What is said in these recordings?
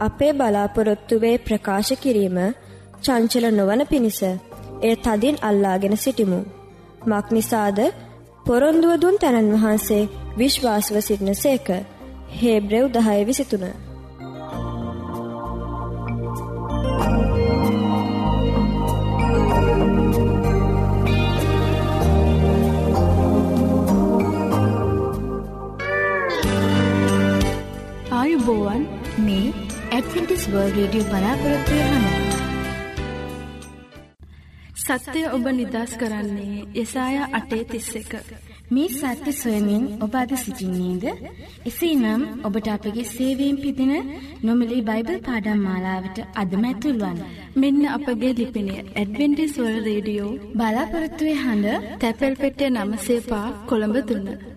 අපේ බලාපොරොත්තුවේ ප්‍රකාශ කිරීම චංචල නොවන පිණිස එය තදින් අල්ලාගෙන සිටිමු. මක් නිසාද පොරොන්දුව දුන් තැනන් වහන්සේ විශ්වාසව සිටින සේක හේබ්‍රෙව් දහය විසිතුන. රේඩියෝ බලාපොරොත්තුවය හඬ. සත්‍යය ඔබ නිදස් කරන්නේ යසාය අටේ තිස්ස එක. මේ සත්‍ය සොයමින් ඔබ අද සිසිින්නේද. එසේ නම් ඔබට අපගේ සේවීම් පිදින නොමිලි බයිබල් පාඩම් මාලාවට අදම ඇතුල්වන්. මෙන්න අපගේ ලිපිනේ ඇඩවෙන්ටිස්වල් රේඩියෝ බලාපොරොත්තුවේ හඬ තැපැල් පෙටේ නමසේපා කොළඹ දුන්න.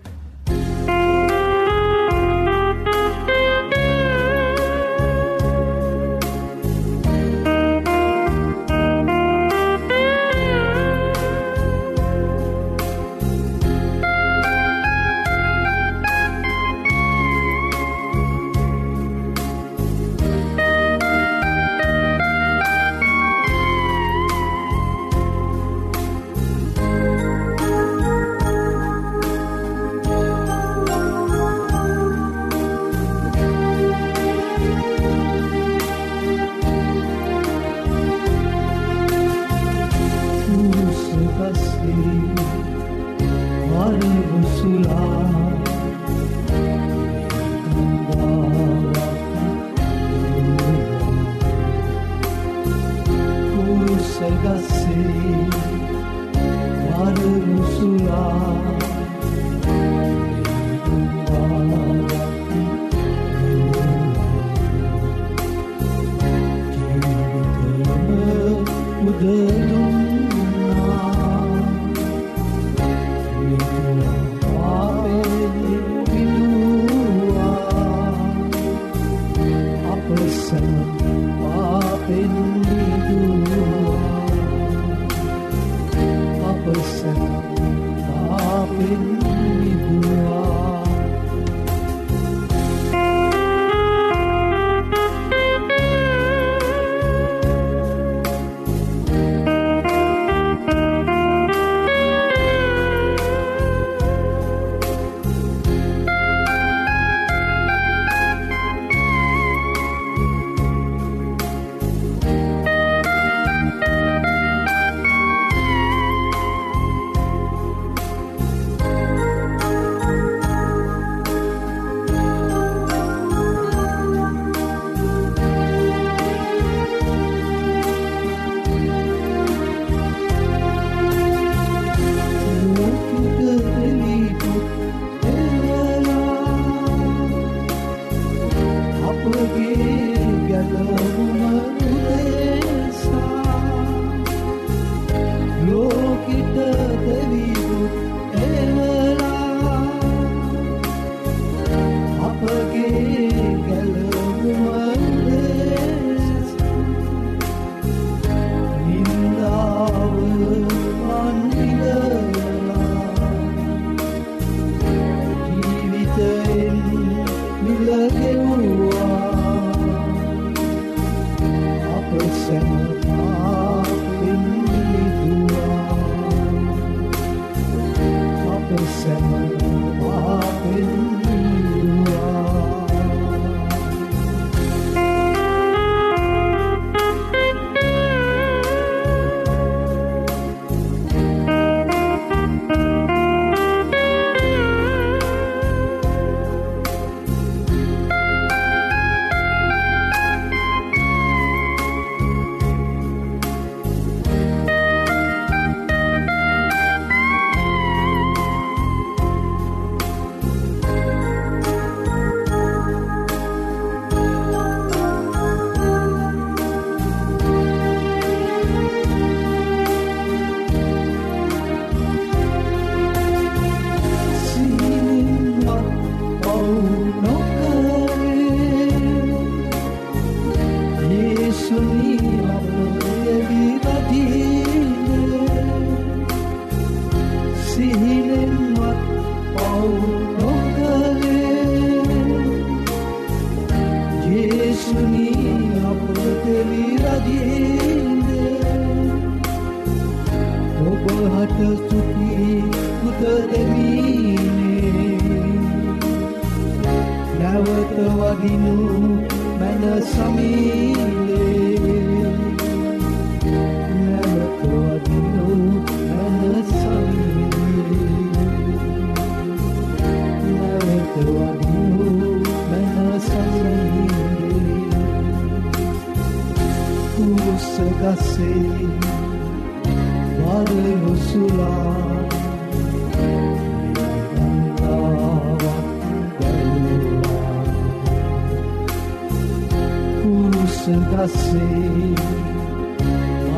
se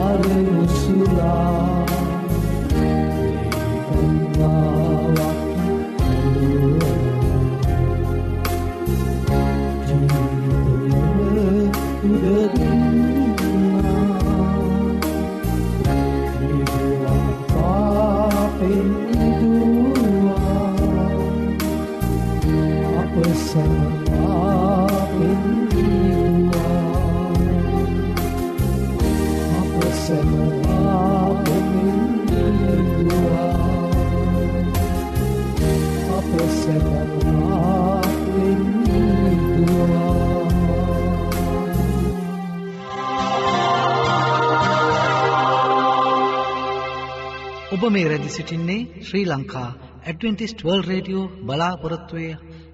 Ave Musula, Ave Musula. ඔබ මේ රැදි සිටින්නේ Sri Lanka Adventist world radio බලාපොරොත්තුවය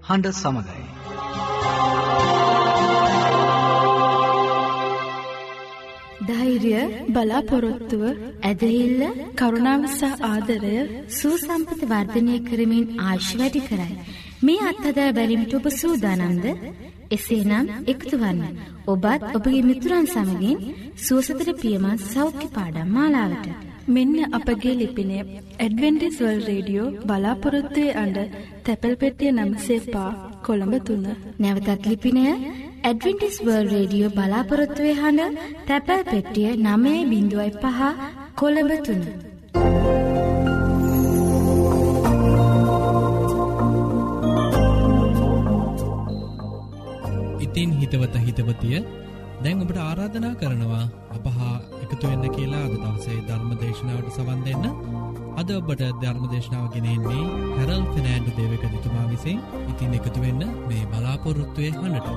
හඬ සමඟයි. ධෛර්ය බලාපොරොත්තුව ඇදහිල්ල කරුණාවසහ ආදරය සූසම්පත වර්ධනය කරමින් ආශ් වැඩි කරයි. මේ අත්හදා බැලිමිට ඔබ සූදානන්ද එසේනම් එකතු වන්න. ඔබත් ඔබගේ මිතුරන් සමගින් සුවසතර පියමත් සෞඛ්‍ය පාඩම් මාලාවට. මෙන්න අපගේ ලිපිනය ඇඩවෙන්ටිස් වල් රේඩියෝ බලාපොරොත්තුවේ අඩ තැපැල් පෙටිය නම්සේ පා කොළඹ තුන්න. නැවතත් ලිපිනය ඇඩවින්ටිස් වර්ල් රේඩියෝ බලාපොරොත්තුවේ හඬ තැපැල් පෙට්ටිය නමේ බිඳුවයි පහ කොළඹ තුන්න. ඉතින් හිතවත හිතවතිය දැන් ඔබට ආරාධනා කරනවා අපහා එකතුවෙන්න කියලා අද දවසේ ධර්ම දේශනාවට සවන් දෙන්න අද ඔබට ධර්ම දේශනාව ගෙනෙන්නේ හැරල් ෆිනෑන්ඩු දේවක දිතුමා විසින් ඉතින් එකතුවෙන්න මේ බලාපොරොත්තුවය හඬට.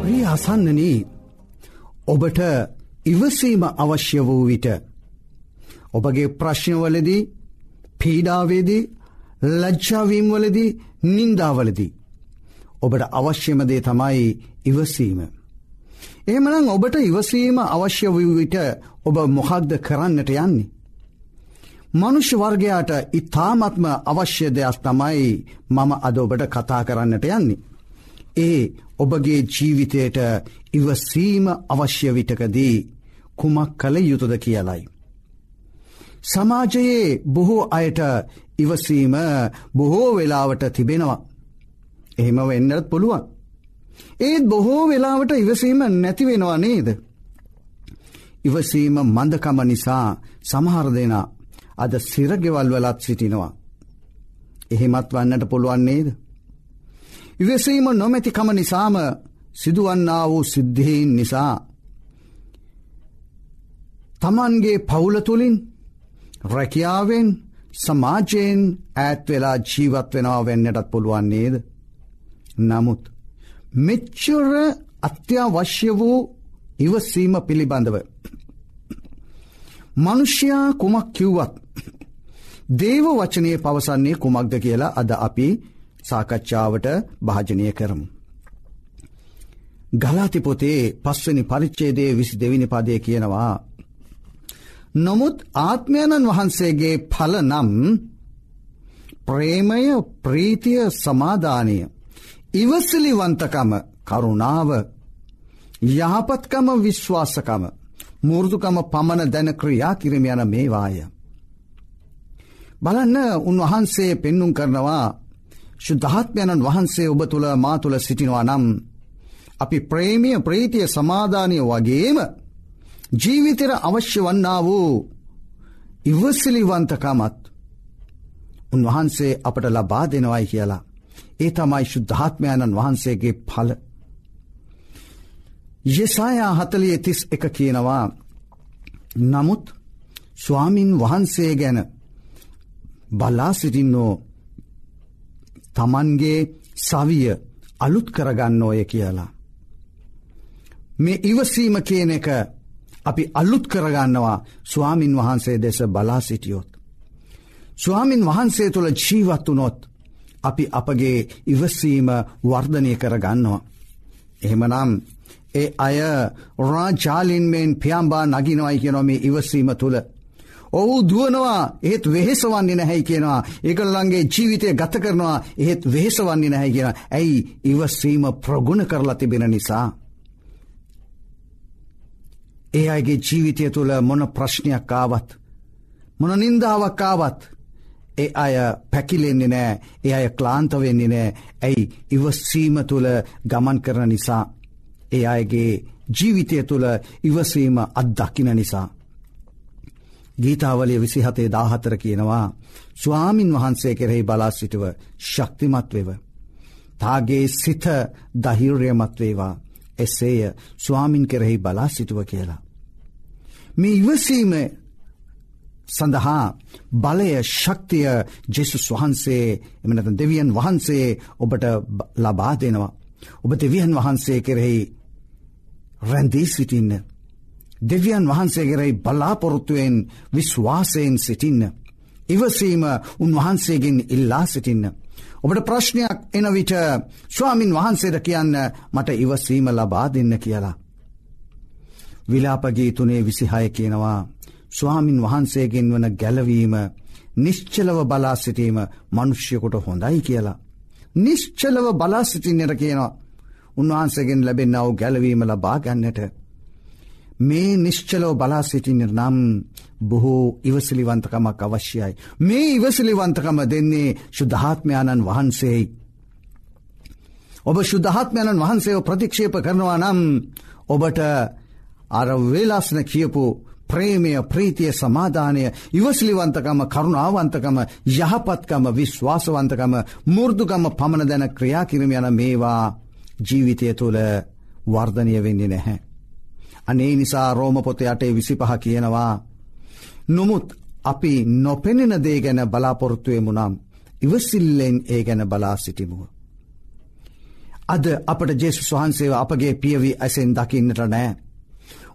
ප්‍රිය අසන්නනී ඔබට ඉවසීම අවශ්‍ය වූ විට ඔබගේ ප්‍රශ්නවලදී පීඩාවේදී ලජ්ජාවීම්වලදී නින්දාවලදී ඔබට අවශ්‍යමදේ තමයි ඉවසීම. එහමනම් ඔබට ඉවසීම අවශ්‍ය වූ විට ඔබ මොහක්ද කරන්නට යන්නේ. මනුෂ්‍ය වර්ගයාට ඉතාමත්ම අවශ්‍ය දෙයක් තමයි මම අද ඔබට කතා කරන්නට යන්නේ. ඒ ඔබගේ ජීවිතයට ඉවසීම අවශ්‍ය විටකදී කුමක් කළ යුතුද කියලයි. සමාජයේ බොහෝ අයට ඉවසීම බොහෝ වෙලාවට තිබෙනවා. එහෙම වෙන්නත් පුළුවන්. ඒත් බොහෝ වෙලාවට ඉවසීම නැතිවෙනවා නේද. ඉවසීම මන්දකම නිසා සමහර දෙනා අද සිරගෙවල් වලත් සිටිනවා. එහෙමත් වන්නට පුළුවන් නේද. ඉවසීම නොමැතිකම නිසාම සිදුවන්නා වූ සිද්ධීන් නිසා. තමන්ගේ පවුල තුළින් රැකියාවෙන් සමාජයෙන් ඈත් වෙලා ජීවත් වෙනවා වෙන්නටත් පුළුවන් නේද. නමුත් මෙච්චර අත්‍යවශ්‍ය වූ ඉවසීම පිළිබඳව. මනුෂ්‍යයා කුමක් කිව්වත් දේව වචනය පවසන්නේ කුමක්ද කියලා අද අපි සාකච්ඡාවට භාජනය කරමු. ගලාතිපොතේ පස්වනි පරිච්චේදේ විසි දෙවිනි පදය කියනවා. නොමුත් ආත්මයණන් වහන්සේගේ පල නම් ප්‍රේමය ප්‍රීතිය සමාධානය ඉවසිලිවන්තකම කරුණාව යහපත්කම විශ්වාසකම මුෘදුකම පමණ දැන ක්‍රියා කිරම යන මේවාය. බලන්න උන්වහන්සේ පෙන්නුම් කරනවා ශුද්ධාත්මයණන් වහන්සේ ඔබ තුළ මා තුළ සිටිනවා නම් අපි ප්‍රේමිය ප්‍රීතිය සමාධානය වගේම ජීවිතර අවශ්‍ය වන්නා වූ ඉවසිලිවන්තකමත් උන්වහන්සේ අපට ලබා දෙනවයි කියලා. ඒ තමයි ශුද්ධාත්මයණන් වහන්සේගේ පල. යෙසායා හතලිය තිස් එක කියනවා නමුත් ස්වාමින් වහන්සේ ගැන බලා සිටින්නෝ තමන්ගේ සවිය අලුත් කරගන්න ඕය කියලා. මේ ඉවසීම කියන එක අපි අල්ලුත් කරගන්නවා ස්වාමින් වහන්සේ දෙස බලා සිටියොත්. ස්වාමින් වහන්සේ තුළ ජීවත් වනොත් අපි අපගේ ඉවසීම වර්ධනය කරගන්නවා. එහෙමනම් ඒ අය රාජාලින්මෙන් පියම්බා නගිනවයි කියනොම ඉවසීම තුළ. ඔහු දුවනවා ඒත් වෙහෙසවන්නේ නැහැයි කියනවා ඒකල්ලන්ගේ ජීවිතය ගත කරනවා එහෙත් වෙහෙසවන්නේ නැහැ කියෙන ඇයි ඉවසීම ප්‍රගුණ කරලා තිබෙන නිසා. ඒ අයගේ ජීවිතය තුළ මොන ප්‍රශ්නයක් ආවත්. මොන නින්දාවක් ආවත් ඒ අය පැකිලෙන්නේ නෑ ඒ අය ක්ලාන්ත වෙන්නේ නෑ ඇයි ඉවස්සීම තුළ ගමන් කරන නිසා. ඒ අයගේ ජීවිතය තුළ ඉවසීම අත්දකින නිසා. ගීතාවලය විසිහතේ දාහතර කියනවා ස්වාමින් වහන්සේ කෙරෙහි බලා සිටුව ශක්තිමත් වෙව. තාගේ සිත දහිර්යමත් වේවා එසේය ස්වාමින් කෙරෙහි බලා සිටුව කියලා. මේ ඉවසීම සඳහා බලය ශක්තිය ජෙසුස් වහන්සේ එමනත දෙවියන් වහන්සේ ඔබට ලබා දෙනවා. ඔබ දෙවියන් වහන්සේ කෙරෙහි රැන්දී සිටින්න. දෙවියන් වහන්සේ කෙරෙහි බලාපොරොත්තුවෙන් විශ්වාසයෙන් සිටින්න. ඉවසීම උන්වහන්සේගෙන් ඉල්ලා සිටින්න. ඔබට ප්‍රශ්නයක් එන විට ස්වාමින් වහන්සේට කියන්න මට ඉවසීම ලබා දෙන්න කියලා. විලාපගේ තුනේ විසිහය කියනවා ස්වාමින් වහන්සේගෙන් වන ගැලවීම නිශ්චලව බලා සිටීම මනුෂ්‍යකොට හොඳයි කියලා. නිශ්චලව බලා සිටින්නට කියනවා උන්වහන්සේගෙන් ලැබෙන් අව ගැලවීම ලබා ගන්නට. මේ නිශ්චලව බලා සිටින්නට නම් බොහෝ ඉවසිලිවන්තකමක් අවශ්‍යයි. මේ ඉවසිලිවන්තකම දෙන්නේ ශුද්ධාත්මයාණන් වහන්සේයි. ඔබ ශුද්ධාත්මයණන් වහන්සේව ප්‍රතික්ෂේප කරනවා නම් ඔබට අර වේලාස්න කියපු ප්‍රේමය ප්‍රීතිය සමාධානය ඉවසිලිවන්තකම කරුණාවන්තකම යහපත්කම විශ්වාසවන්තකම මුර්දුගම පමණ දැන ක්‍රියාකිරම යන මේවා ජීවිතය තුළ වර්ධනය වෙන්නේ නැහැ. අනේ නිසා රෝම පොත යටේ විසි පහ කියනවා. නොමුත් අපි නොපෙනෙන දේ ගැන බලාපොරොත්තුවය මුනම් ඉවසිල්ලෙන් ඒ ගැන බලා සිටිමුව. අද අපට ජේසුස් වහන්සේව අපගේ පියවී ඇසෙන් දකින්නට නෑ.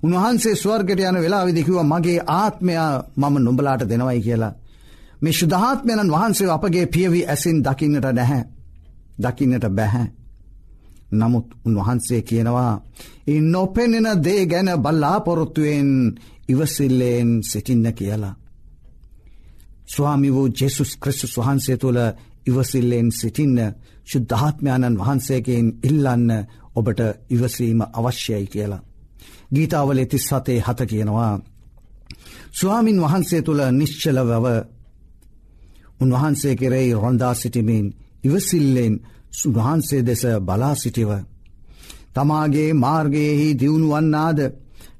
උන්වහන්සේ ස්වර්ගට යන වෙලා විදිකිව මගේ ආත්මයා මම නොඹලාට දෙනවයි කියලා. මේ ශුද්ධාත්මයණන් වහන්සේ අපගේ පියවී ඇසින් දකින්නට නැහැ. දකින්නට බැහැ. නමුත් උන්වහන්සේ කියනවා ඉ නොපෙනෙන දේ ගැන බල්ලාපොරොත්තුවෙන් ඉවසිල්ලයෙන් සිටින්න කියලා. ස්වාමි වූ ජෙසුස් ක්‍රිස්තුස් වහන්සේ තුළ ඉවසිල්ලෙන් සිටින්න ශුද්ධාත්මයාණන් වහන්සේගෙන් ඉල්ලන්න ඔබට ඉවසීම අවශ්‍යයි කියලා. ගීතාවලේ තිස් සතේ හත කියනවා. ස්වාමින් වහන්සේ තුළ නිශ්චලවව උන්වහන්සේ කෙරෙයි රොන්දා සිටිමින් ඉවසිල්ලෙන් සුවහන්සේ දෙස බලා සිටිව. තමාගේ මාර්ගයෙහි දියුණුවන්නාද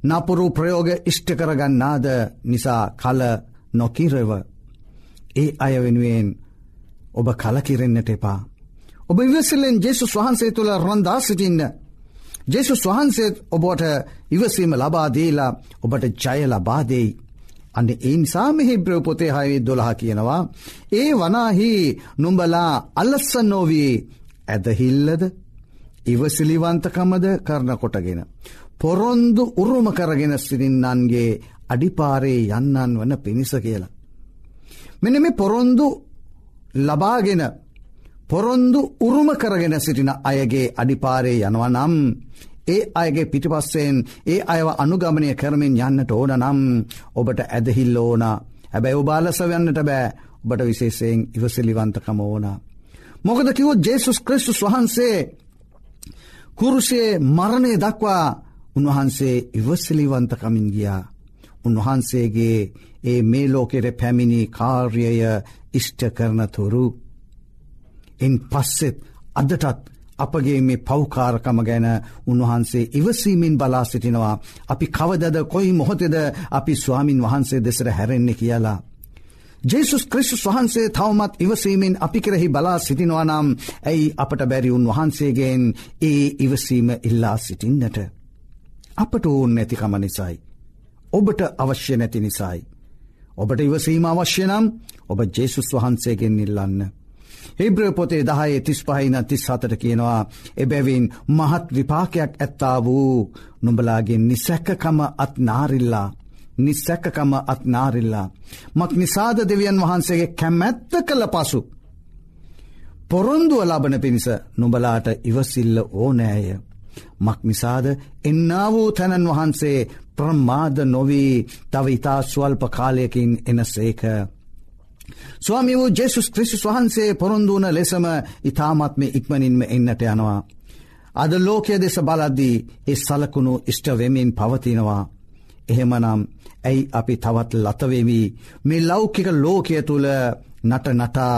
නපුරු ප්‍රයෝග ඉෂ්ට කරගන්නාද නිසා කල නොකිරව. ඒ අය වෙනුවෙන් ඔබ කලකිරෙන්න්නට එපා. ඔබ ඉවසිලෙන් ජෙසුස් වහන්සේ තුළ රොන්දා සිටින්න. ජෙසුස් වහන්සේත් ඔබට ඉවසීම ලබාදීලා ඔබට ජය ලබාදෙයි. අන්න ඒ නිසා මෙහි බ්‍රවපොතේ හයවේ දොළහ කියනවා. ඒ වනාහි නුඹලා අල්ලස්ස නොවී ඇදහිල්ලද ඉවසිලිවන්තකමද කරන කොටගෙන. පොරොන්දු උරුම කරගෙන සිරින්නන්ගේ අඩිපාරේ යන්නන් වන පිණිස කියලා. මෙන මේ පොරොන්දු ලබාගෙන පොරොන්දු උරුම කරගෙන සිටින අයගේ අඩිපාරේ යනවා නම් ඒ අයගේ පිටිපස්සෙන් ඒ අයව අනුගමනය කරමින් යන්නට ඕන නම් ඔබට ඇදහිල්ල ඕන හැබැයි ඔබාලසවයන්නට බෑ ඔබට විශේෂයෙන් ඉවසිලිවන්තකම ඕන. මොකද කිවෝ ජේසුස් ක්‍රිස්තුස් වහන්සේ කුරුසේ මරණය දක්වා උන්වහන්සේ ඉවසිලිවන්තකමින් ගියා. උන්වහන්සේගේ ඒ මේ ලෝකෙට පැමිණි කාර්යය ඉෂ්ට කරන තුරු. එන් පස්සෙත් අදටත් අපගේ මේ පෞකාරකම ගැන උන්වහන්සේ ඉවසීමෙන් බලා සිටිනවා. අපි කවදද කොයි මොහොතෙද අපි ස්වාමින් වහන්සේ දෙසර හැරෙන්නේ කියලා. ජේසුස් ක්‍රිස්තුස් වහන්සේ තවමත් ඉවසීමෙන් අපි කෙරෙහි බලා සිටිනවා නම් ඇයි අපට බැරිවුන් වහන්සේගෙන් ඒ ඉවසීම ඉල්ලා සිටින්නට. අපට ඕන් නැතිකම නිසයි. ඔබට අවශ්‍ය නැති නිසයි. ඔබට ඉවසීම අවශ්‍ය නම් ඔබ ජේසුස් වහන්සේගෙන් ඉල්ලන්න. හිබ්‍ර පොතේ දහයේ තිස් පහින තිස් හතට කියනවා එබැවින් මහත් විපාකයක් ඇත්තා වූ නුඹලාගෙන් නිසැක්කකම අත් නාරිල්ලා නිසැක්කකම අත් නාරිල්ලා. මක් නිසාද දෙවියන් වහන්සේගේ කැමැත්ත කළ පසු. පොරොන්දුව ලබන පිණිස නුබලාට ඉවසිල්ල ඕනෑය. මක් නිසාද එන්නා වූ තැනන් වහන්සේ ප්‍රමාද නොවී තව ඉතා ස්වල්ප කාලයකින් එන සේක. ස්වාමි වූ ජෙසුස් ක්‍රිසිස් වහන්සේ පොරොන්දුවන ලෙසම ඉතාමත්ම ඉක්මනින්ම එන්නට යනවා. අද ලෝකය දෙස බලද්දී ඒ සලකුණු ඉෂ්ටවෙමින් පවතිනවා. එහෙමනම් ඇයි අපි තවත් ලතවෙවී මේ ලෞකික ලෝකය තුළ නට නටා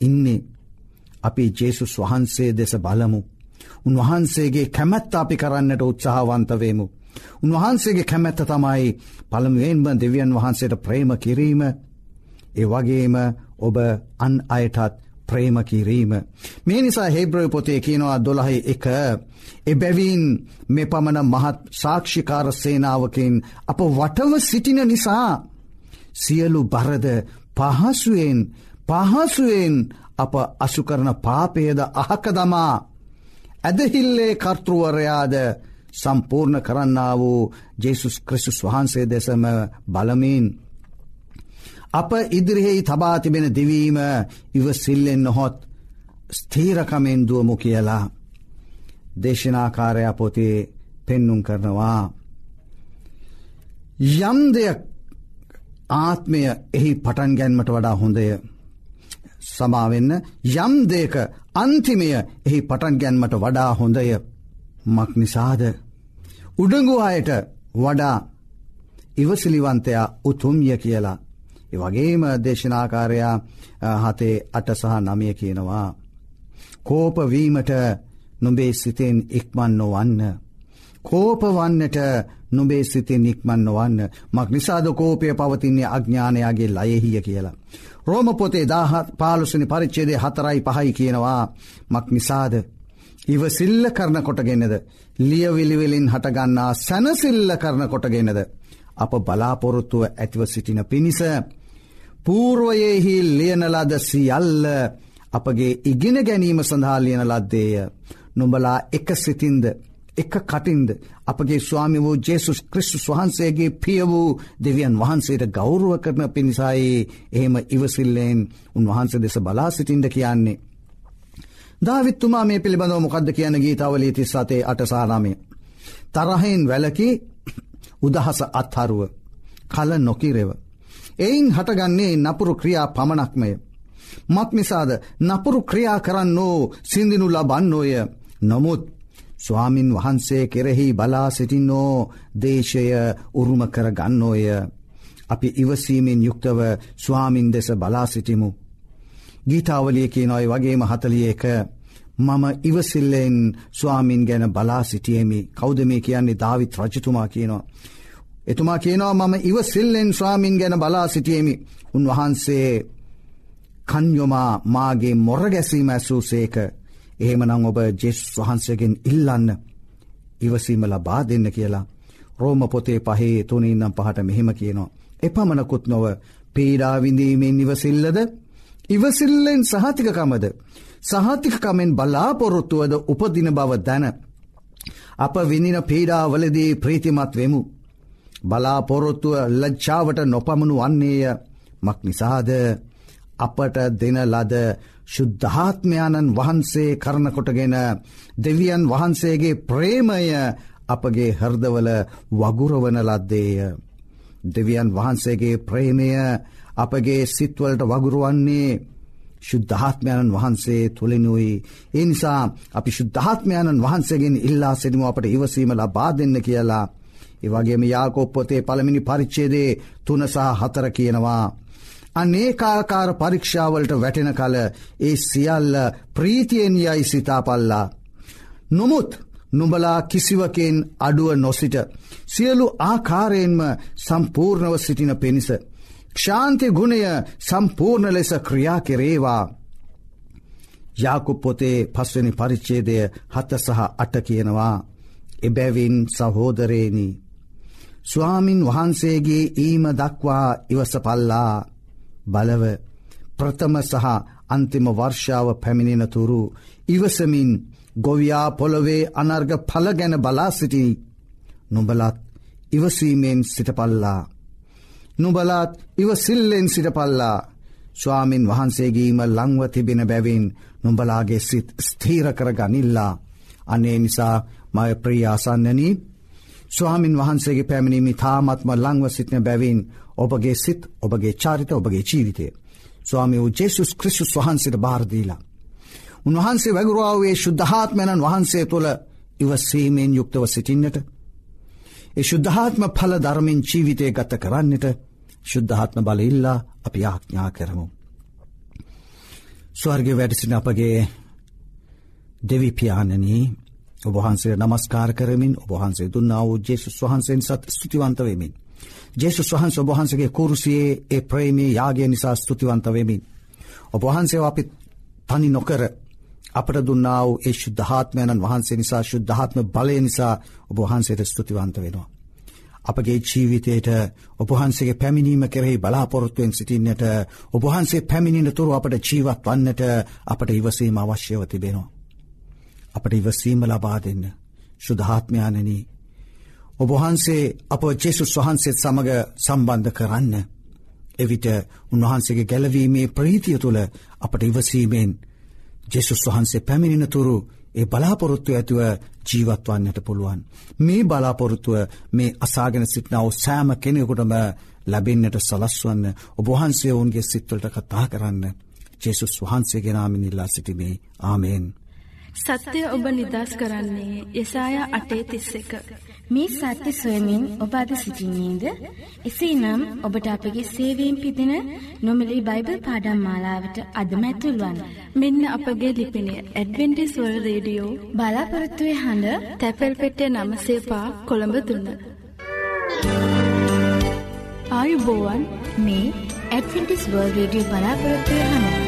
ඉන්නේ අපි ජේසුස් වහන්සේ දෙස බලමු. උන්වහන්සේගේ කැමැත්ත අපි කරන්නට උත්සාහවන්තවේමු. උන්වහන්සේගේ කැමැත්ත තමයි පළමුුවෙන්ම දෙවියන් වහන්සේට ප්‍රේම කිරීම ඒ වගේම ඔබ අන් අයටත් ප්‍රේම කිරීම. මේ නිසා හෙබ්‍රය පොතේ කියනවා දොළහහි එක එබැවින් මෙ පමණ මහත් සාක්ෂිකාර සේනාවකින් අප වටව සිටින නිසා සියලු බරද පහසුවෙන් පහසුවෙන් අප අසුකරන පාපයද අහක දමා ඇදහිල්ලේ කර්තෘවරයාද සම්පූර්ණ කරන්න වූ ජේසුස් ක්‍රිසුස් වහන්සේ දෙසම බලමින් අප ඉදිරිහෙහි තබා තිබෙන දිවීම ඉවසිල්ලෙන් නොහොත් ස්තීරකමෙන් දුවමු කියලා දේශනාකාරයා පොතේ පෙන්නුම් කරනවා. යම් දෙයක් ආත්මය එහි පටන් ගැන්මට වඩා හොඳය. සමාවෙන්න යම් දෙක අන්තිමය එහි පටන් ගැන්මට වඩා හොඳය මක් නිසාද. උඩඟු අයට වඩා ඉවසිලිවන්තයා උතුම්ය කියලා. වගේම දේශනාකාරයා හතේ අට සහ නමිය කියනවා. කෝපවීමට නොබේ සිතෙන් ඉක්මන් නොවන්න. කෝපවන්නට නොබේ සිතෙන් ඉක්මන් නොවන්න මක් නිසාද කෝපය පවතින්නේ අඥ්ඥානයාගේ ලයෙහිය කියලා. රෝම පොතේ දාහත් පාලුසනි පරිච්චේදේ හතරයි පහයි කියනවා මක් නිසාද. ඉවසිල්ල කරන කොටගෙනද ලියවිලිවෙලින් හටගන්නා සැනසිල්ල කරන කොටගෙනද. අප බලාපොරොත්තුව ඇතිව සිටින පිණිස පූර්වයෙහි ලියනලද සියල්ල අපගේ ඉගෙන ගැනීම සඳහා ලියන ලද්දේය. නොඹලා එක සිතින්ද එක කටින්ද අපගේ ස්වාමි වූ ජේසුස් ක්‍රිස්තුස් වහන්සේගේ පිය වූ දෙවියන් වහන්සේට ගෞරුව කරන පිණිසයි එහෙම ඉවසිල්ලෙන් උන්වහන්ස දෙස බලා සිටින්ට කියන්නේ. ධවිත්තුමා මේ පිළිබඳව මොකක්ද කියන ගීතාවලී තිස් සතේ අටසාරාමය. තරහෙන් වැලකි උදහස අත්හරුව කල නොකිරෙව. එයින් හටගන්නේ නපුරු ක්‍රියා පමණක්මය. මක් නිසාද නපුරු ක්‍රියා කරන්නෝ සිින්දිනු ලබන්නෝය නොමුත් ස්වාමින් වහන්සේ කෙරෙහි බලා සිටින්නෝ දේශය උරුම කර ගන්නෝය. අපි ඉවසීමෙන් යුක්තව ස්වාමින් දෙස බලා සිටිමු. ගීතාවලිය කියනොයි වගේම හතලිය එක මම ඉවසිල්ලෙන් ස්වාමින් ගැන බලා සිටියමි කෞද මේ කියන්නේ ධවිත් රජතුමා කියනවා. එතුමා කියනවා මම ඉවසිල්ලෙන් ස්වාමින් ගැන බලා සිටියමි උන්වහන්සේ කන්යොමා මාගේ මොර ගැසීම ඇසූ සේක එහෙමනං ඔබ ජෙස් වහන්සේගෙන් ඉල්ලන්න ඉවසීම ලබා දෙන්න කියලා රෝම පොතේ පහේ තුනඉන්නම් පහට මෙහෙම කියනවා. එපමණකුත් නොව පීඩාවිඳීමෙන් ඉවසිල්ලද ඉවසිල්ලෙන් සහතිකකමද සහතිකකමෙන් බලාපොරොත්තුවද උපදින බව දැන. අප විනින පීඩාවලදී ප්‍රීතිමත් වෙමු. බලාපොරොත්තුව ලජ්ජාවට නොපමණු වන්නේය මක් නිසාද අපට දෙන ලද ශුද්ධාත්මයාණන් වහන්සේ කරනකොටගෙන දෙවියන් වහන්සේගේ ප්‍රේමය අපගේ හර්දවල වගුරවන ලද්දේය. දෙවියන් වහන්සේගේ ප්‍රේමය අපගේ සිත්වලට වගුරුවන්නේ ශුද්ධාත්මයණන් වහන්සේ තුළෙනුයි. ඒ නිසා අපි ශුද්ධාත්මයණන් වහන්සේගෙන් ඉල්ලා සිරිම අපට ඉවසීම ලබා දෙන්න කියලා. ඒවගේම යාකෝප්පොතේ පළමිනි පරිච්චේදේ තුනසහ හතර කියනවා. අනේකාකාර පරීක්ෂාවලට වැටෙන කල ඒ සියල්ල ප්‍රීතියෙන් යයි සිතාපල්ලා. නොමුත් නුඹලා කිසිවකෙන් අඩුව නොසිට සියලු ආකාරයෙන්ම සම්පූර්ණව සිටින පිණිස. ක්ෂාන්ති ගුණය සම්පූර්ණ ලෙස ක්‍රියා කෙරේවා. යාකුප පොතේ පස්වනි පරිච්චේදය හත සහ අට කියනවා. එබැවින් සහෝදරේනි. ස්වාමින් වහන්සේගේ ඊම දක්වා ඉවසපල්ලා. බලව ප්‍රථම සහ අන්තිම වර්ෂාව පැමිණෙනතුරු ඉවසමින් ගොවයා පොළොවේ අනර්ග පල ගැන බලා සිටි. නුඹලත් ඉවසීමෙන් සිටපල්ලා. නුබලත් ඉවසිල්ලෙන් සිටපල්ලා. ස්වාමින් වහන්සේගේීම ලංව තිබෙන බැවින් නුඹලාගේ සිත් ස්ථීර කර ගනිල්ලා අනේ නිසා මය ප්‍රියාසන්නනී. ස්වාමින් වහන්සේගේ පැමිණීමි තාමත්ම ලංව සිටින බැවින් ඔබගේ සිත් ඔබගේ චාරිත ඔබගේ ජීවිතය. ස්වාමි වූ ජෙසුස් ක්‍රිස්ුස් වහන්සේට භාරදීලා. උන්වහන්සේ වැගුරාවේ ශුද්ධහාත්මැණන් වහන්සේ තුළ ඉවසීමෙන් යුක්තව සිටින්නට. ඒ ශුද්ධහාත්ම පල ධර්මින් ජීවිතය ගත කරන්නට ශුද්ධහත්ම බලඉල්ලා අපි ආඥා කරමු. ස්වර්ග වැඩසින අපගේ දෙවිපාණනී ඔබහන්සේ නමස්කාර කරමින් ඔබහන්සේ දුන්නා වූ ජේසුස් වහන්සේෙන් සත් ස්තුතිවන්තවෙමින්. ජේසුස් වහන්ස ඔබහන්සගේ කුරුසියේ ඒ ප්‍රේමී යාගේ නිසා ස්තුතිවන්තවෙමින්. ඔබහන්සේ අපි තනි නොකර අපට දුන්නාව ඒ ශුද්ධහත්මයණන් වහන්සේ නිසා ශුද්ධහත්ම බලය නිසා ඔබහන්සේට ස්තුතිවන්ත වෙනවා. අපගේ ජීවිතයට ඔබහන්සේගේ පැමිණීම කෙරෙහි බලාපොරොත්තුවෙන් සිටින්නට ඔබහන්සේ පැමිණින තුරු අපට ජීවත් වන්නට අපට ඉවසීම අවශ්‍යව තිබෙනවා. අපට ඉවසීම ලබා දෙන්න ශුද්ධාත්මයානනී. ඔබහන්සේ අප ජෙසුස් වහන්සේත් සමඟ සම්බන්ධ කරන්න. එවිට උන්වහන්සේගේ ගැලවීමේ ප්‍රීතිය තුළ අපට ඉවසීමෙන් ජෙසුස් වහන්සේ පැමිණෙන තුරු ඒ බලාපොරොත්තු ඇතුව ජීවත්වන්නට පුළුවන්. මේ බලාපොරොත්තුව මේ අසාගෙන සිටනාව සෑම කෙනෙකුටම ලැබෙන්න්නට සලස්වන්න ඔබහන්සේ ඔවුන්ගේ සිත්වලට කතා කරන්න. ජෙසුස් වහන්සේගෙනාමිනිල්ලා සිටිමේ ආමේෙන්. සත්‍යය ඔබ නිදස් කරන්නේ යසාය අටේ තිස්ස එක. මේ සත්‍ය සොයමින් ඔබ අද සිටින්නේද. එසේ නම් ඔබට අපගේ සේවීම් පිදින නොමලි බයිබල් පාඩම් මාලාවට අදම ඇතුල්වන්. මෙන්න අපගේ ලිපිනය ඇඩවෙන්ටිස්වල් රේඩියෝ බලාපොරත්තුවේ හඬ තැපැල් පෙටිය නමසේපා කොළඹ දුන්න. ආයුබෝවන් මේ ඇඩ්වෙන්ටිස් වර්ල් රේඩියෝ බලාපොරොත්තුවේ හඬ